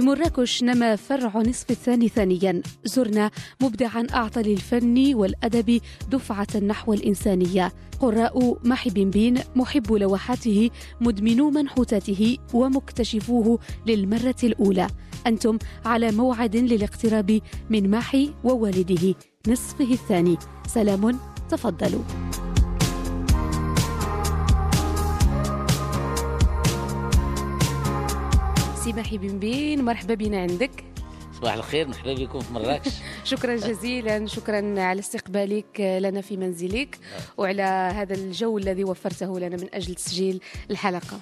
بمراكش نما فرع نصف الثاني ثانيا. زرنا مبدعا أعطى للفن والأدب دفعة نحو الإنسانية. قراء محي بن محب لوحاته مدمنو منحوتاته ومكتشفوه للمرة الأولى. أنتم على موعد للاقتراب من محي ووالده نصفه الثاني. سلام تفضلوا. سي محي بن بين مرحبا بنا عندك. صباح الخير مرحبا بكم في مراكش. شكرا جزيلا شكرا على استقبالك لنا في منزلك وعلى هذا الجو الذي وفرته لنا من أجل تسجيل الحلقة.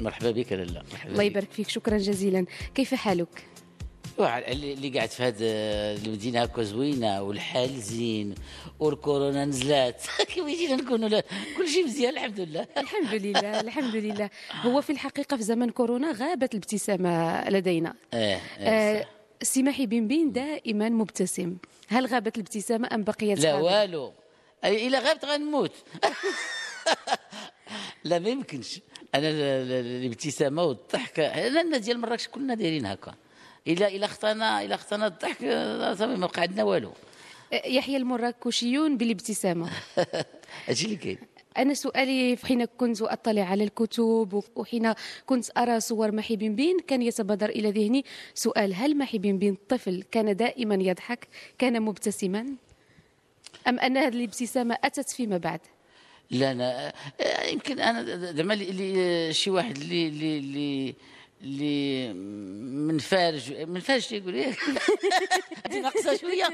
مرحبا بك مرحبا الله. يبارك فيك شكرا جزيلا. كيف حالك؟ اللي قاعد في هذه المدينة هكا زوينة والحال زين والكورونا نزلات. كيف يجينا نكونوا كل شيء مزيان الحمد لله. الحمد لله الحمد لله. هو في الحقيقة في زمن كورونا غابت الابتسامة لدينا. آه, آه آه سي محي بن بين دائما مبتسم. هل غابت الابتسامة أم بقيت لا؟ والو. إلا غابت غنموت. لا ما يمكنش. أنا ال- ال- الابتسامة والضحك أنا ديال مراكش كلنا دايرين هكا. الا إلا اختنا إلا اختنا الضحك صافي ما بقى عندنا والو. يحيى المراكشيون بالابتسامة. هادشي اللي كاين أنا سؤالي حين كنت أطلع على الكتب وحين كنت أرى صور محي بن بين كان يتبادر إلى ذهني سؤال هل محي بن بين طفل كان دائما يضحك كان مبتسما؟ أم أن هذه الابتسامة أتت فيما بعد؟ لا آه، يمكن أنا زعما شي واحد اللي اللي من فارج من فارج يقول إيه؟ دي ناقصة شوية.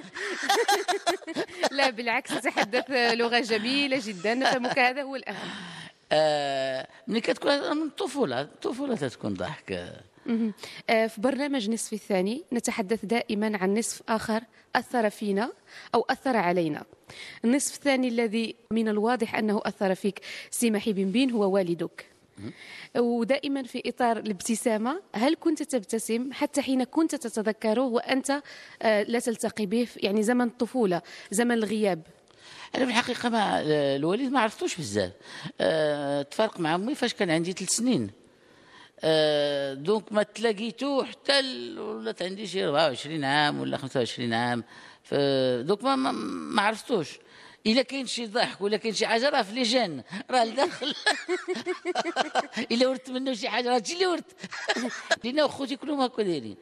لا بالعكس تتحدث لغة جميلة جدا نفهمك هذا هو الأهم. آه، ملي كتكون من الطفوله الطفوله تتكون ضحك. آه، في برنامج نصف الثاني نتحدث دائما عن نصف آخر أثر فينا أو أثر علينا. النصف الثاني الذي من الواضح أنه أثر فيك سماحي بن بين هو والدك. ودائما في إطار الابتسامة هل كنت تبتسم حتى حين كنت تتذكره وأنت آه، لا تلتقي به يعني زمن الطفولة زمن الغياب؟ أنا في الحقيقة ما الوالد ما عرفتوش بزاف. آه، تفارق مع أمي فاش كان عندي ثلاث سنين. آه، donc ما تلاقيتو حتى ولات عندي شي 24 عام ولا 25 عام. donc ما, ما عرفتوش. إلا كاين شي ضحك ولا كاين شي حاجة راه في les gènes راه لداخل إلا ورثت منه شي حاجة راه هادشي اللي ورث لينا وخوتي كلهم هكا دايرين.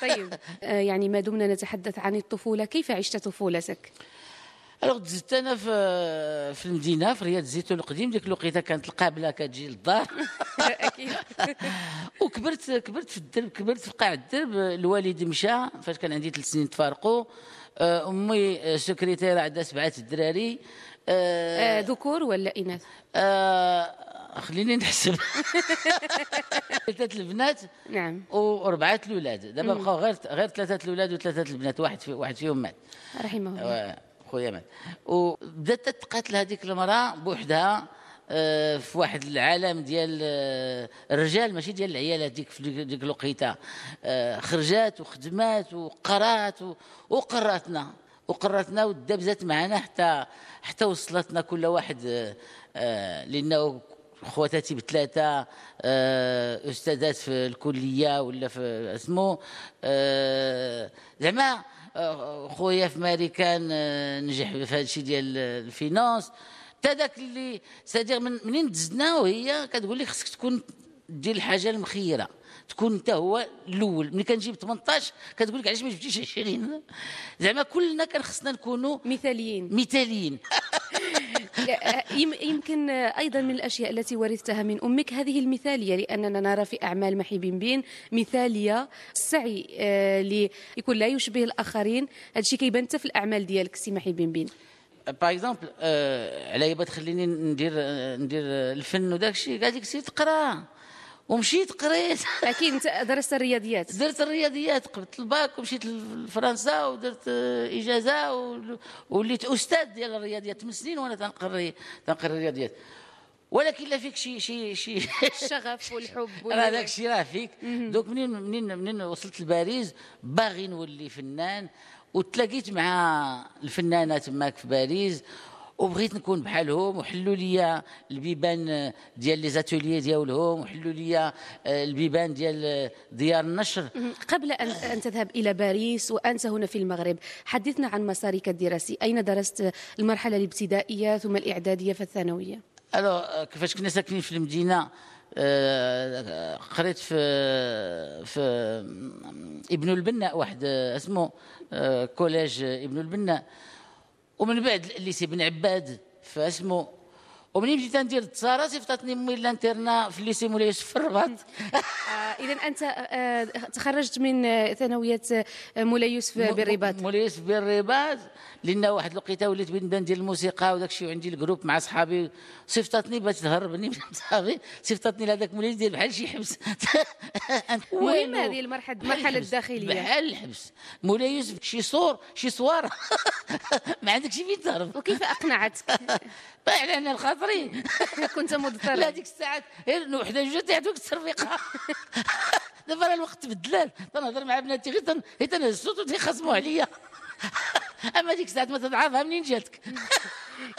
طيب آه، يعني ما دمنا نتحدث عن الطفولة كيف عشت طفولتك؟ alors دزت أنا في في المدينة في رياض الزيتون القديم ديك الوقيتة كانت القابلة كتجي للدار. أكيد. وكبرت كبرت في الدرب كبرت في قاع الدرب. الوالد مشى فاش كان عندي ثلاث سنين تفارقوا. آه، أمي آه، سكرتيرة عندها سبعة الدراري آه، آه، ذكور ولا إناث؟ آه، خليني نحسب. ثلاثة البنات نعم. وأربعة الأولاد. دابا بقاو غير غير ثلاثة الأولاد وثلاثة البنات واحد في واحد فيهم مات. رحمه الله. خويا مات وبدات تتقاتل هذيك المرأة بوحدها آه، في واحد العالم ديال آه، الرجال ماشي ديال العيالات ديك في ديك- الوقيتة. آه، خرجات وخدمات وقرات وقراتنا. وقراتنا ودبزت معنا حتى حتى وصلتنا كل واحد لأنه خواتاتي بثلاثة أستاذات في الكلية ولا في اسمه آه، زعما خويا في ماريكان آه، نجح في هذا الشيء ديال الفينانس. حتى ذاك اللي سادير من منين دزنا وهي كتقول لك خصك تكون دير الحاجة المخيرة. تكون انت هو الأول. ملي كنجيب 18 كتقول لك علاش ما جبتيش 20 زعما كلنا كان خصنا نكونوا مثاليين. مثاليين. يمكن أيضا من الأشياء التي ورثتها من أمك. هذه المثالية لأننا نرى في أعمال محي بن بين مثالية السعي آه، ليكون لا يشبه الآخرين. هذا الشيء كيبان في الأعمال ديالك سي ماحي بنبين. par exemple على يبا تخليني ندير آه، ندير آه، الفن وداك الشيء لك سير تقرأ. ومشيت قريت. أكيد أنت درست الرياضيات. درت الرياضيات قبلت الباك ومشيت لفرنسا ودرت إجازة ول- وليت أستاذ ديال الرياضيات. ثمان سنين وأنا تنقري تنقري الرياضيات. ولكن لا فيك شي شي شي الشغف والحب راه داك الشيء راه فيك. donc منين منين منين وصلت لباريس؟ باغي نولي فنان. وتلاقيت مع الفنانه تماك في باريس. وبغيت نكون بحالهم وحلوا لي البيبان ديال لي زاتوليي ديالهم وحلوا لي آه، البيبان ديال ديار النشر. قبل أن تذهب إلى باريس وأنت هنا في المغرب حدثنا عن مسارك الدراسي. أين درست المرحلة الابتدائية ثم الإعدادية فالثانوية؟ ألو كيفاش كنا ساكنين في المدينة؟ آه، قريت في في ابن البناء واحد آه، اسمه آه، collège ابن البناء ومن بعد ال lycée بن عباد فاسمه ومنين بديت ندير التصارى صيفطتني امي لل internat في ال lycée مولاي يوسف في الرباط إذا أنت آه، تخرجت من آه، ثانوية آه، مولاي يوسف بالرباط. مولاي يوسف بالرباط لأن واحد الوقيته وليت بغيت نبدا ندير الموسيقى وداك الشيء وعندي ال groupe مع صحابي صيفطتني باش تهربني من صحابي صيفطتني لهذاك مولاي يدير بحال شي حبس. والو. هذه المرحلة الحبس. الداخلية بحال الحبس مولاي يوسف شي صور شي صوار ما عندكش فين تهرب. وكيف أقنعتك؟ بعد على خاطري كنت لا مضطرا ديك الساعات غير وحده جوج تعدوك الترفيقة. دابا راه الوقت تبدلان تنهضر مع بناتي غير غير تنهز الصوت وتيخصموا عليا. أما ديك الساعات ما تتعرفها منين جاتك؟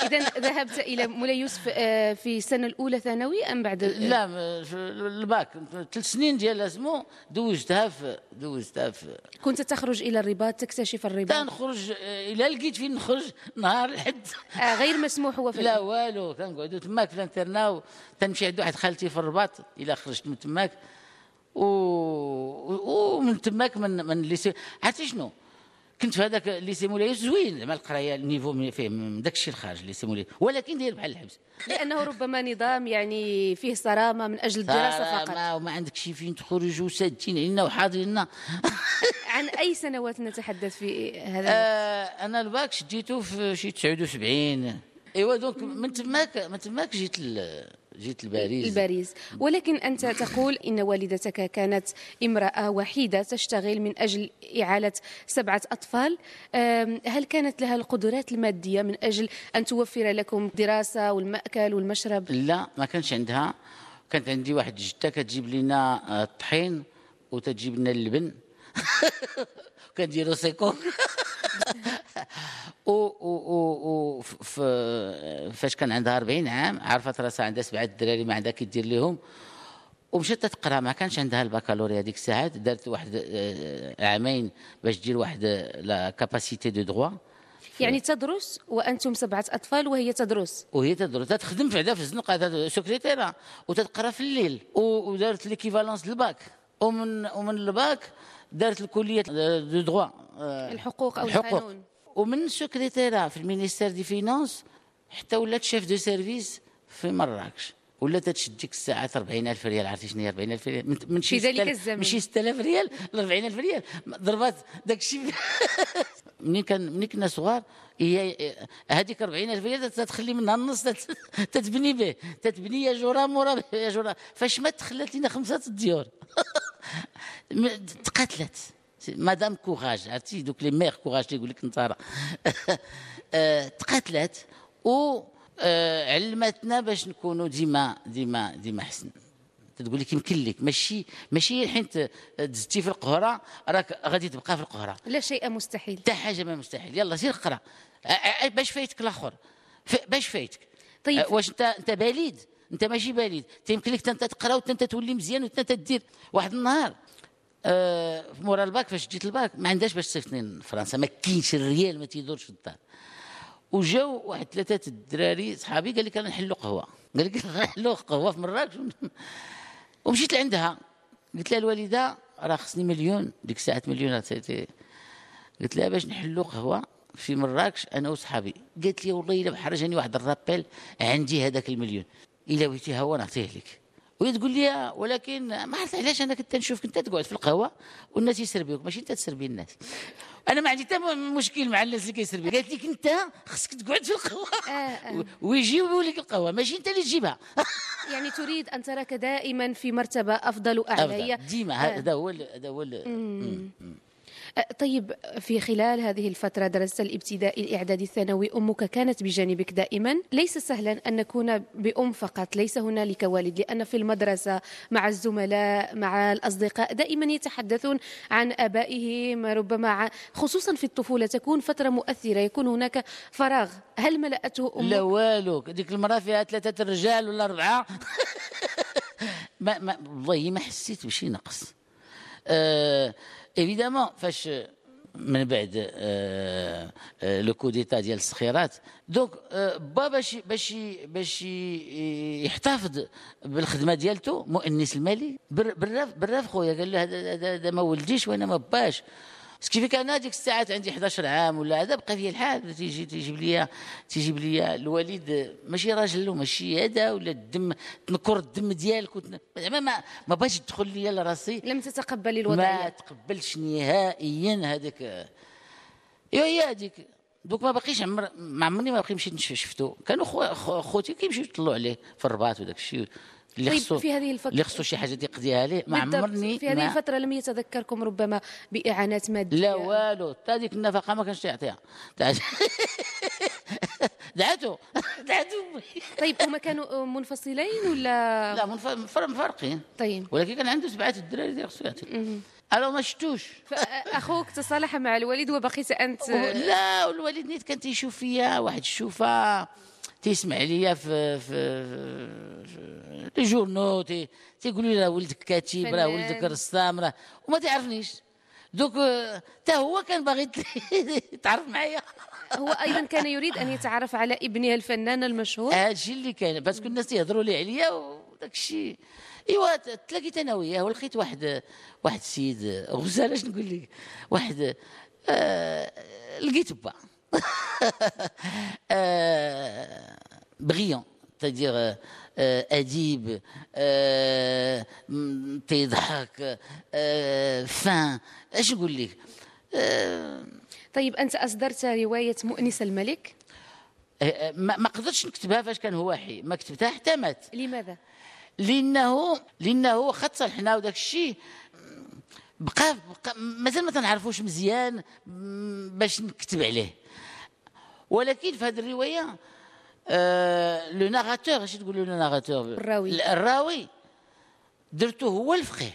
إذا ذهبت إلى مولاي يوسف آه، في السنة الأولى ثانوي أم بعد؟ لا الباك. ثلاث سنين ديال اسمو دوزتها في دوزتها في كنت تخرج إلى الرباط تكتشف الرباط. تنخرج آه، الا لقيت فين نخرج؟ نهار الحد آه، غير مسموح هو في لا والو كنقعدوا تماك في ال internat تنمشي عند واحد خالتي في الرباط إلا خرجت من تماك. و... ومن تماك من من ال lycée عرفتي شنو؟ كنت في هذاك ال lycée مولاي زوين زعما القرايه ال niveau فيه من داك الشيء الخارج ال lycée مولاي ولكن داير بحال الحبس لأنه ربما نظام يعني فيه صرامة من أجل الدراسة فقط ما وما عندك شي فين تخرج وسادين علينا وحاضرين عن أي سنوات نتحدث في هذا؟ آه أنا الباك شديته في شي 79 إيوا donc من تماك من تماك جيت. جيت لباريس. الباريس ولكن أنت تقول إن والدتك كانت امرأة وحيدة تشتغل من أجل إعالة سبعة أطفال. هل كانت لها القدرات المادية من أجل أن توفر لكم دراسة والمأكل والمشرب؟ لا ما كانش عندها. كانت عندي واحد جدة كتجيب لنا آه، الطحين وتجيب لنا اللبن. كنديرو سيكو و و و فاش كان عندها 40 عام عرفت راسها عندها سبعه الدراري ما عندها كدير لهم ومشات تقرا ما كانش عندها البكالوريا هذيك الساعات دارت واحد آه، عامين باش دير واحد la capacité de droit يعني تدرس وأنتم سبعة أطفال وهي تدرس. وهي تدرس تخدم في في الزنقة سكرتيره وتتقرا في الليل. ودارت l'équivalence ال bac ومن ومن الباك دارت الكلية de droit آه، الحقوق أو الحقوق. القانون. ومن سكرتيرة في ال ministère des finances حتى ولات chef de service في مراكش. ولات تشد ديك الساعات 40000 ريال عرفتي شنو هي 40000 ريال؟ من- من شي في ذلك 6000 الزمن. من شي 6000 ريال ل 40000 ريال. ضربات داك الشيء. منين كان منين كنا صغار هي هذيك 40000 ريال تتخلي منها النص تت- تتبني به. تتبني ياجورة مورا ياجورة. فاش مات خلات لنا خمسة الديور تقاتلت madame courage عرفتي دوك les mères courage تيقول لك انت راه آه، تقاتلت و علمتنا باش نكونوا ديما ديما ديما حسن تقول لك يمكن لك ماشي ماشي الحين ت- دزتي في القهره راك غادي تبقى في القهره لا شيء مستحيل حتى حاجة ما مستحيل يلا سير اقرا باش فايتك الآخر باش فايتك طيب. آه، واش انت انت بليد. انت ماشي بليد. انت يمكن لك انت تقرا وانت تولي مزيان وانت تدير. واحد النهار. مورا الباك فاش جيت الباك ما عندهاش باش تصيفطني لفرنسا ما كاينش الريال ما تيدورش في الدار وجاو واحد ثلاثة الدراري صحابي قال لك أنا نحلوا قهوة. قال لك نحلوا قهوة في مراكش. ومشيت لعندها. قلت لها الوالدة راه خصني مليون ديك الساعة مليون قلت لها باش نحلوا قهوة في مراكش أنا وصحابي. قالت لي والله إلا خرج لي واحد ال rappel عندي هذاك المليون. إلا بغيتي هو نعطيه لك. وهي تقول لي ولكن ما عرفت علاش أنا كنت نشوفك أنت تقعد في القهوة والناس يسربيوك ماشي أنت تسربي الناس. أنا ما عندي حتى مشكل مع الناس اللي كيسربي. قالت لك أنت خصك تقعد في القهوة. آه، آه. ويجيبوا لك القهوة. ماشي أنت اللي تجيبها. يعني تريد أن تراك دائما في وأعلى. هي أبدا. ديما آه. هذا هو هذا هو طيب في خلال هذه الفترة درست الابتدائي الإعدادي الثانوي أمك كانت بجانبك دائما. ليس سهلا أن نكون بأم فقط ليس هنالك والد لأن في المدرسة مع الزملاء مع الأصدقاء دائما يتحدثون عن آبائهم ربما خصوصا في الطفولة تكون فترة مؤثرة يكون هناك فراغ. هل ملأته أمك؟ لا والو ديك المراه فيها ثلاثة رجال ولا اربعه ما ما والله ما حسيت بشي نقص. آه évidemment فاش من بعد le coup d'état ديال الصخيرات donc آه با باش باش باش يحتفظ بالخدمة ديالته مؤنس المالي. بالراف بالراف خويا قال له هذا ما ولديش وأنا ما باش كيف أنا ديك الساعات عندي 11 عام ولا هذا بقى فيا الحال. تيجي تيجيب لي تيجيب لي الوالد ماشي راجل ماشي هذا ولا الدم تنكر الدم ديالك زعما ما ما باش تدخل لي لراسي. لم تتقبلي الوضعية. ما تقبلتش نهائيا هذاك. هي هذيك. دوك ما باقيش عمر ما عمرني ما باقي مشيت شفتو. كانوا خوتي كيمشيو يطلعوا عليه في الرباط وداك الشيء. اللي طيب خصو في هذه الفترة اللي خصو شي حاجة يقضيها ليه ما. عمرني في هذه ما الفترة لم يتذكركم ربما بإعانات مادية. لا والو حتى هذيك النفقة ما كانش يعطيها. دعته. دعته. طيب هما كانوا منفصلين ولا؟ لا منف- مفر- مفارقين. طيب. ولكن كان عنده سبعة الدراري اللي خصو يعطي. أنا ما شفتوش. أخوك تصالح مع الوالد وبقيت أنت لا والوالد نيت كان تيشوف فيا واحد الشوفة. تيسمع ليا في في les journaux تي تيقولوا لي راه ولدك كاتب راه. ولدك رسام راه وما تعرفنيش. donc حتى هو كان باغي يتعرف معايا. هو أيضا كان يريد أن يتعرف على ابنه الفنان المشهور. هذا الشيء اللي كاين parce que الناس تيهضروا لي عليا وداك الشيء. إيوا تلاقيت أنا وياه ولقيت واحد واحد السيد غزال اش نقول لك؟ واحد آه لقيت با. آه بغيون تدير آه اديب آه م- تيضحك آه فان اش نقول لك آه طيب أنت أصدرت رواية مؤنس الملك؟ آه، ما ما قدرتش نكتبها فاش كان هو حي ما كتبتها حتى مات. لماذا؟ لأنه لأنه خاطر حنا وداك الشيء. بقى, بقى مازال ما تنعرفوش مزيان باش نكتب عليه. ولكن في هذه الرواية آه لو ناراتور اش تقولوا لو ناراتور الراوي. الراوي درته هو الفقيه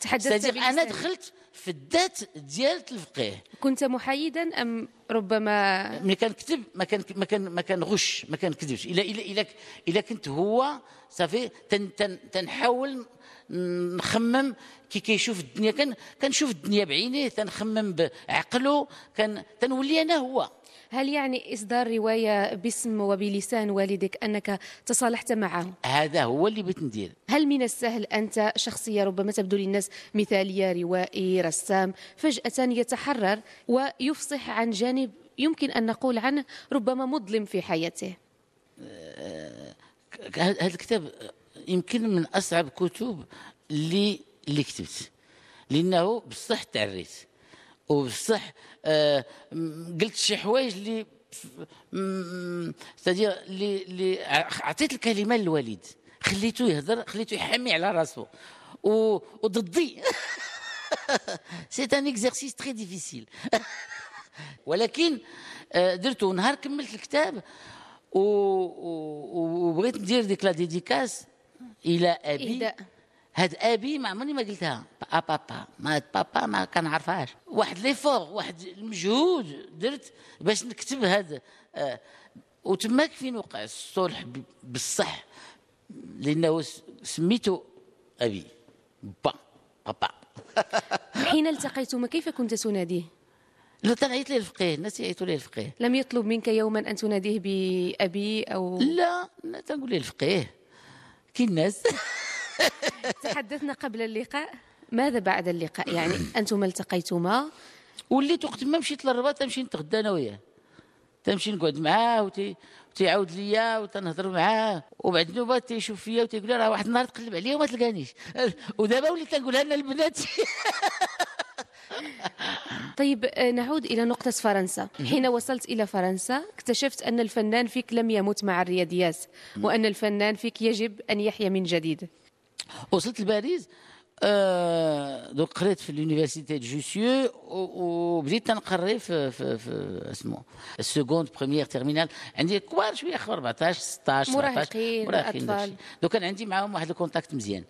تحدثت أنا. دخلت في الذات ديال الفقيه كنت محايدا أم ربما ملي كنكتب ما كان ما كان ما كنغش ما كنكذبش إلا إلا إلا إلا كنت هو صافي تن تن تنحاول نخمم كي كيشوف الدنيا كان كنشوف الدنيا بعينيه تنخمم بعقله كان تنولي أنا هو. هل يعني إصدار رواية باسم وبلسان والدك أنك تصالحت معه؟ هذا هو اللي بغيت ندير. هل من السهل أنت شخصية ربما تبدو للناس مثالية روائي رسام فجأة يتحرر ويفصح عن جانب يمكن أن نقول عنه ربما مظلم في حياته؟ هذا الكتاب يمكن من أصعب الكتب اللي اللي كتبت. لأنه بصح تعريت. وبصح آه قلت شي حوايج اللي سادير اللي اللي عطيت الكلمة للوالد خليته يهضر خليته يحمي على راسه وضدي. c'est un exercice très difficile ولكن آه، درته نهار كملت الكتاب. وبغيت ندير ديك la dédicace. إلى أبي. إهداء هاد أبي ما عمرني ما قلتها. با بابا ما هاد بابا ما كنعرفهاش. واحد l'effort واحد المجهود درت باش نكتب هذا آه وتماك فين وقع الصلح بالصح لأنه سميته أبي. با بابا حين التقيتما كيف كنت تناديه؟ لو تنعيط ليه الفقيه الناس يعيطوا ليه الفقيه. لم يطلب منك يوما أن تناديه بأبي أو؟ لا لا تنقول ليه الفقيه. كي الناس. تحدثنا قبل اللقاء. ماذا بعد اللقاء؟ يعني أنتما التقيتما. وليت وقت ما مشيت للرباط تمشي نتغدى أنا وياه. تمشي نقعد معاه وتي وتيعاود ليا وتنهضر معاه. وبعد نوبة تيشوف فيا وتيقول لي راه واحد النهار تقلب عليا وما تلقانيش. ودابا وليت تنقولها لنا البنات. طيب آه، نعود إلى نقطة فرنسا. حين وصلت إلى فرنسا اكتشفت أن الفنان فيك لم يمت مع الرياضيات وأن الفنان فيك يجب أن يحيا من جديد. وصلت لباريس آه، donc قريت في l'université de Jussieu وبديت تنقري في في في اسمه ال seconde première terminale. عندي كبار شوية اخر 14 16 مراهقين،. داكشي. donc كان عندي معاهم واحد ال contact مزيان.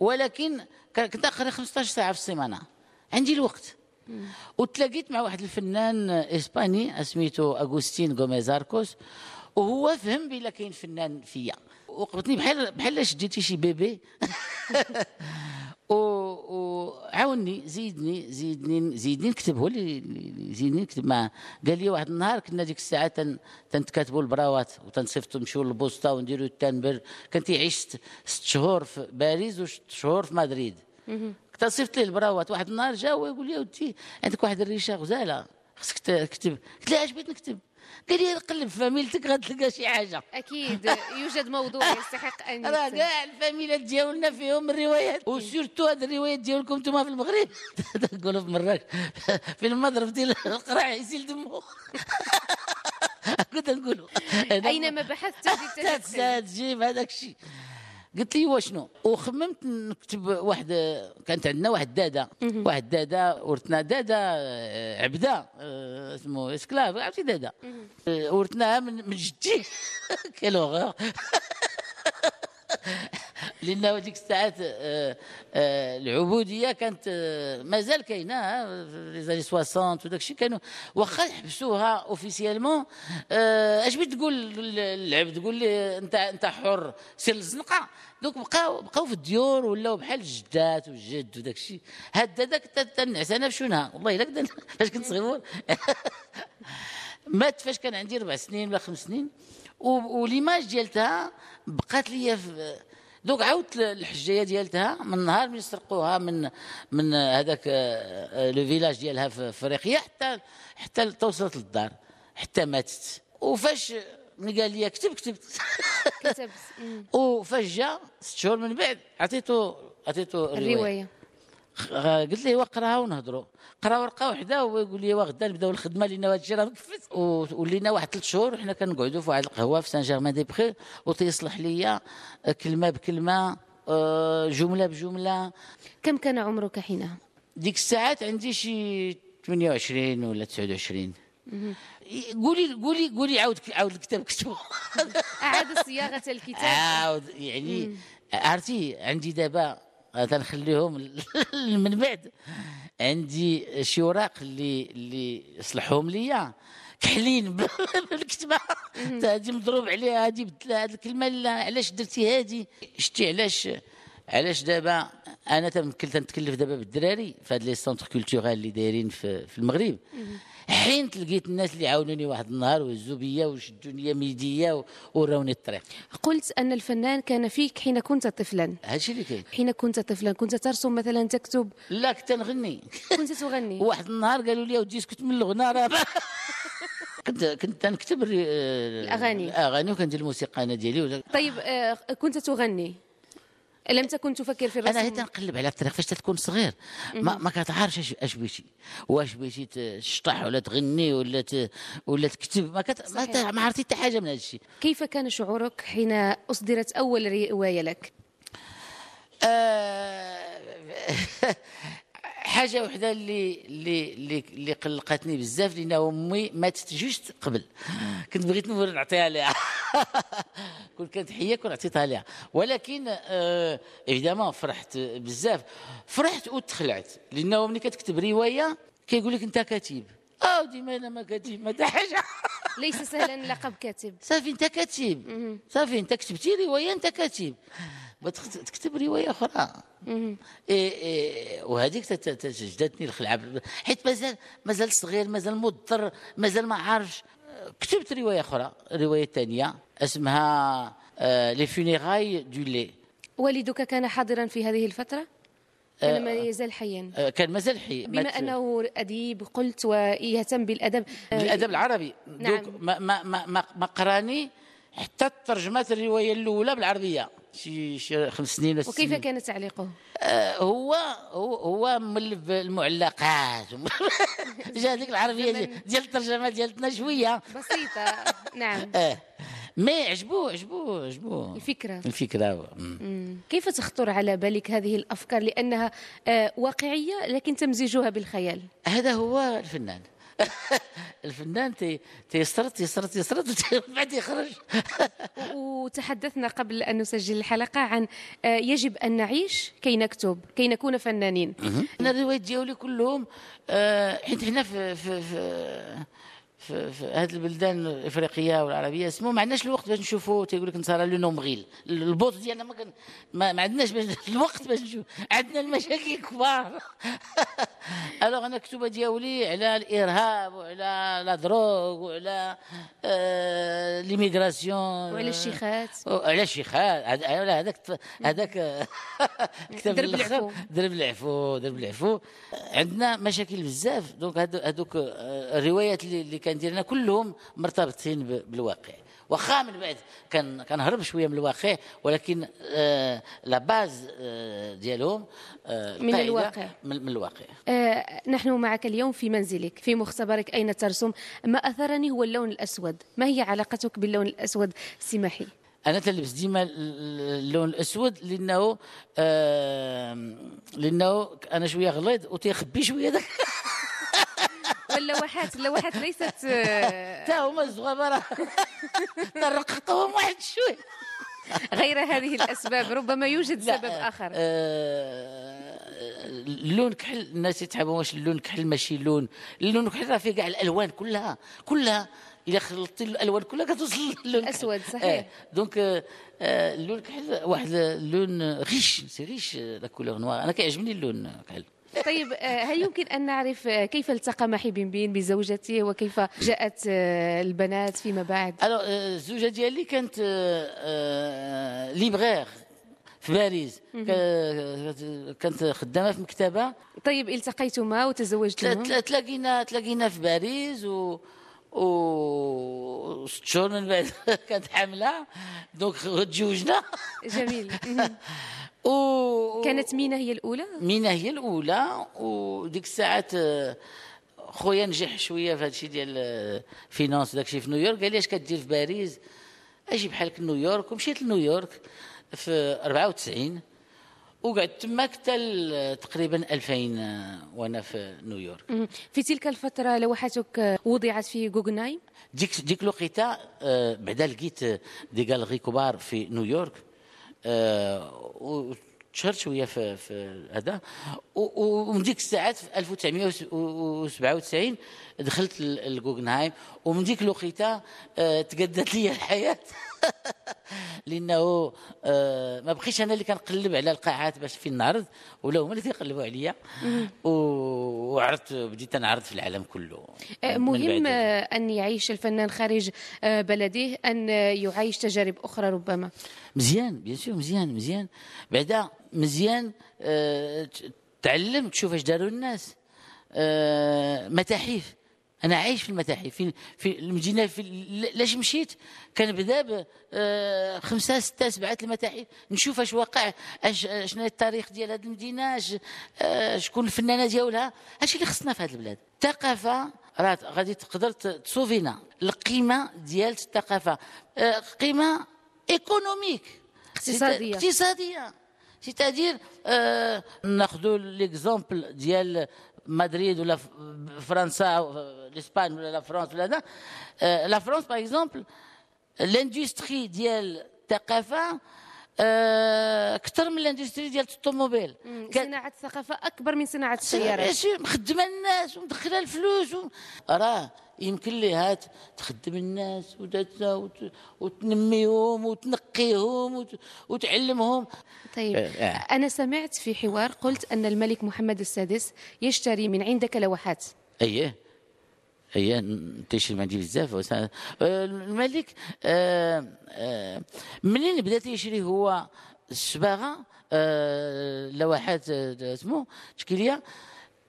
ولكن كنت اقرا 15 ساعة في السيمانة. عندي الوقت. وتلاقيت مع واحد الفنان إسباني سميتو أغوستين غوميز أركوس وهو فهم بلا كاين فنان فيا. وقفتني بحال بحال شديتي شي bébé. وعاوني زيدني زيدني زيدني نكتب هو اللي زيدني نكتب معاه. قال لي واحد النهار كنا ديك الساعة تن تنتكاتبوا البراوات وتنصيفطوا نمشيو للبوسطة ونديروا التنبر. كان تيعيش ست ست شهور في باريس وست شهور في مدريد. كنت صيفط ليه البراوات واحد النهار جا ويقول لي ودي عندك واحد الريشة غزالة خصك تكتب قلت له اش بغيت نكتب. قال لي قلب فاميلتك غتلقى شي حاجة. أكيد يوجد موضوع يستحق أن راه. كاع الفاميلات ديالنا فيهم الروايات. وسيرتو هاد الروايات ديالكم نتوما في المغرب. تقولوا في مراكش. في المضرب ديال القراع يسيل دمو كنت نقولوا. أينما بحثت تجد. تجيب هذاك الشيء. قلت لي واشنو؟ وخممت نكتب واحد كانت عندنا واحد داده واحد داده ورثنا داده آه، عبده آه، اسمه اسكلاف عرفتي داده آه، ورثناها من جدي. كيل هوغور لأنه ديك الساعات آه، آه، العبودية كانت آه، مازال كاينة لي زاني 60 وداك الشيء. كانوا واخا يحبسوها اوفيسيالمون اش بغيت تقول للعبد؟ تقول لي انت انت حر. سير للزنقه دوك بقاو بقاو في الديور ولاو بحال الجدات والجد وداك الشيء. هاد داك تنعس. أنا بشونها والله إلا فاش كنت صغير. مات فاش كان عندي ربع سنين ولا خمس سنين. وليماج ديالتها بقات لي في دوك عاودت الحجية ديالتها من نهار من سرقوها من من هذاك آه، آه، لو فيلاج ديالها في افريقيا حتى حتى توصلت للدار حتى ماتت. وفاش ملي قال لي كتب كتبت. كتبت. وفاش جا ست شهور من بعد عطيته عطيته الرواية. قلت له وقراها ونهضروا قرا ورقة وحدة ويقول لي غدا نبداو الخدمه لأن هذا الشيء راه مكفت و- ولينا واحد ثلاث شهور وحنا كنقعدوا في واحد القهوة في سان جيرمان دي بخي وتيصلح ليا كلمة بكلمة آه، جملة بجملة. كم كان عمرك حينها؟ ديك الساعات عندي شي 28 ولا 29 قولي قولي قولي عاود عاود الكتاب كتبه. أعاد صياغة الكتاب. عاود يعني عرفتي عندي دابا تنخليهم من بعد. عندي شي وراق اللي اللي صلحهم ليا. كحلين بالكتبة. هادي مضروب عليها هادي بدلها هاد الكلمة لا علاش درتي هادي؟ شتي علاش؟ علاش دابا؟ أنا تنكل تنتكلف دابا بالدراري في هاد les centres culturels اللي دايرين في, في المغرب. حين تلقيت الناس اللي عاونوني واحد النهار وهزوا بيا وشدوني يميديه و- وراوني الطريق. قلت أن الفنان كان فيك حين كنت طفلا. هادشي اللي كاين. حين كنت طفلا كنت ترسم مثلا تكتب. لا كنت نغني كنت تغني. واحد النهار قالوا لي ودي اسكت من الغنى راه. كنت كنت نكتب الأغاني. الأغاني وكندير الموسيقى أنا ديالي طيب آه، كنت تغني. لم تكن تفكر في الرسم. أنا هي تنقلب على الطريق فاش تكون صغير. ما, ما كتعرفش اش بغيتي. واش بغيتي تشطح ولا تغني ولا ت... ولا تكتب. ما كت... ما, ت... ما عرفتي حتى حاجة من هذا الشيء. كيف كان شعورك حين أصدرت أول رواية لك؟ آه، حاجة وحدة اللي اللي اللي, اللي قلقتني بزاف لأن أمي ماتت جوست قبل. كنت بغيت نور نعطيها لها كنت كانت حيه كنت عطيتها لها ولكن آه إيفيدامون فرحت بزاف. فرحت وتخلعت. لأنه ملي كتكتب رواية كيقول لك أنت كاتب. آه ديما أنا ما كاتب ما حاجة. ليس سهلا لقب كاتب. صافي أنت كاتب. صافي أنت كتبتي رواية أنت كاتب. تكتب رواية أخرى. إيه إيه وهذيك تجدتني الخلعه حيت مازال مازال صغير مازال مضطر مازال ما عارفش. كتبت رواية أخرى رواية ثانية اسمها آه، Les Funérailles du lait والدك كان حاضرا في هذه الفترة؟ كان ما يزال حيا. آه، كان مازال حي بما أنه أديب قلت ويهتم بالأدب. آه، بالأدب العربي. نعم. ما ما ما, ما قراني حتى ترجمات الرواية الأولى بالعربية. شي شي خمس سنين وكيف سنين. كان تعليقه؟ آه، هو هو هو مولف المعلقات. جا هذيك العربية ديال- الترجمة ديالتنا شوية. بسيطة. نعم. آه. مي عجبوه عجبوه عجبوه الفكرة. مم. مم. كيف تخطر على بالك هذه الأفكار؟ لأنها آه، واقعية لكن تمزجها بالخيال. هذا هو الفنان. الفنان تي- تيسرد تيسرد تيسرد وبعد يخرج. وتحدثنا قبل أن نسجل الحلقة عن آه، يجب أن نعيش كي نكتب كي نكون فنانين. أنا الروايات ديالي كلهم آه، حيت هنا في في في في, في هذه البلدان الإفريقية والعربية اسمه ما عندناش الوقت باش نشوفوا تيقول لك نصرى le nombril. البوط ديالنا ما ما, ما عندناش باش الوقت باش نشوف. عندنا المشاكل كبار. alors أنا الكتوبه ديالي على الإرهاب وعلى la drogue وعلى آه l'immigration. وعلى الشيخات. على الشيخات. هذاك هذاك كتاب درب. العفو. درب العفو درب العفو. عندنا مشاكل بزاف. donc هذوك آه، الروايات اللي كنديرنا كلهم مرتبطين بالواقع. واخا من بعد. كان كنهرب شوية من الواقع ولكن آه la base آه ديالهم آه من الواقع. من, من الواقع. آه، نحن معك اليوم في منزلك في مختبرك أين ترسم. ما أثرني هو اللون الأسود؟ ما هي علاقتك باللون الأسود؟ سماحي أنا تلبس ديما ال- ال- اللون الأسود لأنه آه لأنه أنا شوية غليظ وتيخبي شوية. داك واللوحات اللوحات ليست آه، حتى هما الزغبره طرقتهم واحد شوية. غير هذه الأسباب ربما يوجد سبب آخر. آه، اللون كحل الناس يتعبوا واش اللون كحل ماشي لون؟ اللون كحل راه فيه كاع الألوان كلها كلها. إلا خلطتي الألوان كلها كتوصل للون الأسود، كحل. صحيح. آه، donc آه، آه، اللون كحل واحد اللون riche c'est riche la couleur noire أنا كيعجبني اللون كحل. طيب آه، هل يمكن أن نعرف آه، كيف التقى محي بن بين بزوجته وكيف جاءت آه، البنات فيما بعد؟ alors الزوجه ديالي كانت libraire في باريس. كا- كانت خدامة في مكتبة. طيب التقيتما وتزوجتما؟ تلا- تلاقينا تلاقينا في باريس و و ست شهور من بعد كانت حامله donc تزوجنا. جميل. و كانت مينا هي الأولى؟ مينا هي الأولى. وديك الساعات آه، خويا نجح شوية في هادشي ديال آه، finance داكشي في نيويورك. قال لي اش كدير في باريس؟ أجي بحالك نيويورك. ومشيت لنيويورك في 94 وقعدت تما حتى ل- تقريبا 2000 وأنا في نيويورك. في تلك الفترة لوحاتك آه، وضعت في جوجنهايم ديك ديك الوقيته آه، بعدا لقيت آه، des galeries كبار في نيويورك آه، وتشهرت شوية في في هذا. ومن ديك الساعات في 1997 دخلت لجوجنهايم ومن ديك الوقيته آه، تقدت لي الحياة. لأنه آه، ما بقيتش أنا اللي كنقلب على القاعات باش فين نعرض ولا هما اللي تيقلبوا عليا. وعرضت بديت نعرض في العالم كله. آه، مهم. آه، أن يعيش الفنان خارج بلده آه، يعيش تجارب أخرى ربما. مزيان bien sûr مزيان مزيان. بعدا مزيان تعلم تشوف اش داروا الناس. متاحف. أنا عايش في المتاحف في في المدينة في لاش مشيت؟ كنبدا ب آه، خمسة ستة سبعة المتاحف. نشوف أش واقع أش شنو التاريخ ديال هذه المدينة أش آه، شكون الفنانة ديالها. هادشي اللي خصنا في هذه البلاد. الثقافة راه غادي تقدر ت- تصوفينا القيمة ديال الثقافة. آه، قيمة économique. اقتصادية. اقتصادية. c'est-à-dire ناخذوا l'exemple ديال مدريد ولا ف- فرنسا أو الاسبان ولا la France ولا هذا آه la France par exemple l'industrie ديال الثقافه آه، أكثر من l'industrie ديال الطوموبيل كان- صناعة الثقافة أكبر من صناعة السيارات. ماشي مخدمه الناس ومدخلة الفلوس و... راه. يمكن لها ت- تخدم الناس وت- وت- وتنميهم وتنقيهم وت... وتعلمهم. طيب آه، آه. أنا سمعت في حوار قلت أن الملك محمد السادس يشتري من عندك لوحات. اييه اييه نتيشي ما عندي بزاف. آه، الملك منين بدا تيشري هو الصباغة؟ لوحات اسمه تشكيليه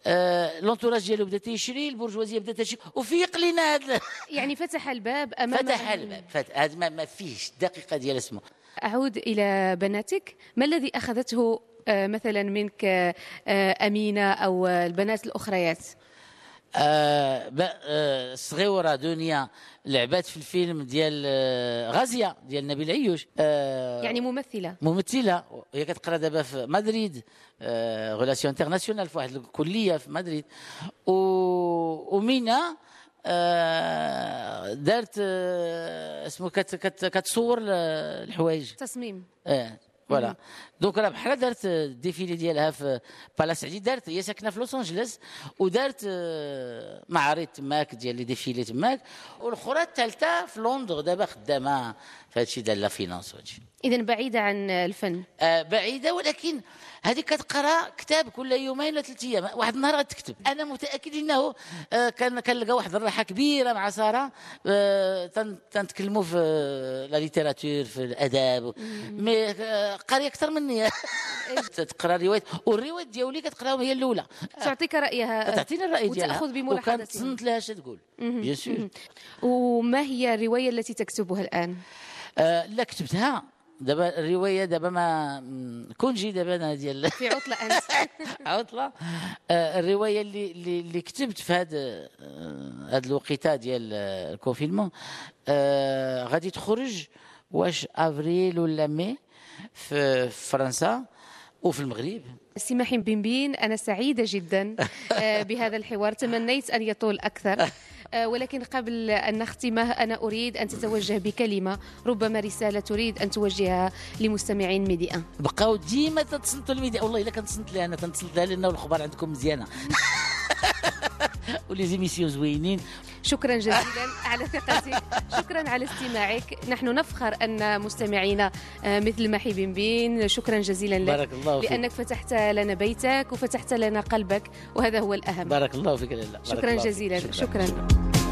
آه، لونتوراج ديالو بدا تيشري البرجوازيه بدات تشري وفيق لينا هذا يعني فتح الباب أمام فتح الباب. فتح هذا ما, ما فيهش دقيقة ديال اسمه. أعود إلى بناتك. ما الذي أخذته آه، مثلا منك آه، آه، أمينة أو آه، البنات الأخريات؟ آه آه، الصغيوره دنيا لعبات في الفيلم ديال آه، غازية ديال نبيل عيوش. آه يعني ممثلة. ممثلة. هي كتقرا دابا في مدريد relations internationales في واحد الكلية في مدريد. و... ومينا آه دارت آه اسمه كت... كت... كتصور الحوايج. تصميم. آه voilà. donc راه بحال دارت ال défilé ديالها في palace السعدي دارت هي ساكنه في لوس انجلوس ودارت آه، معارض تماك ديال les défilés تماك والاخرى الثالثه في لندن دابا خدامه في هادشي ديال la finance وهادشي اذا بعيدة عن الفن. آه، بعيدة ولكن هذيك كتقرا كتاب كل يومين ولا ثلاث أيام واحد النهار غتكتب. أنا متأكد إنه آه، كان كنلقى واحد الراحة كبيرة مع سارة آه، تن- تنتكلموا في آه، la littérature في الاداب mais آه، قاريه أكثر مني تقرا روايات والروايات ديالي كتقراهم هي الأولى. تعطيك رأيها. تعطيني الرأي ديالها. وتأخذ وكانت بملاحظتها تصنت لها اش تقول. bien sûr وما هي الرواية التي تكتبها الآن؟ آه، لا كتبتها. دابا الرواية دابا en congé دابا أنا ديال في عطلة أنت. عطلة. آه، الرواية اللي اللي, كتبت في هذا هذا الوقيتة ديال آه، ال confinement آه، غادي تخرج واش افريل ولا مي في فرنسا وفي المغرب؟ سي ماحي بنبين أنا سعيدة جدا آه، بهذا الحوار تمنيت أن يطول أكثر آه، ولكن قبل أن نختمه أنا أريد أن تتوجه بكلمة ربما رسالة تريد أن توجهها لمستمعين ميدي أن بقاو ديما تتصنتوا الميديا والله إلا كنتصنت لها أنا تنتصنت لها لأنه الاخبار عندكم مزيانه و les émissions زوينين. شكرا جزيلا على ثقتك. شكرا على استماعك. نحن نفخر أن مستمعينا آه، مثل محي بنبين شكرا جزيلا لك. بارك الله فيك. لأنك فتحت لنا بيتك وفتحت لنا قلبك وهذا هو الأهم. بارك الله فيك لاله بارك شكرا الله فيك. جزيلا. شكرا. شكرا.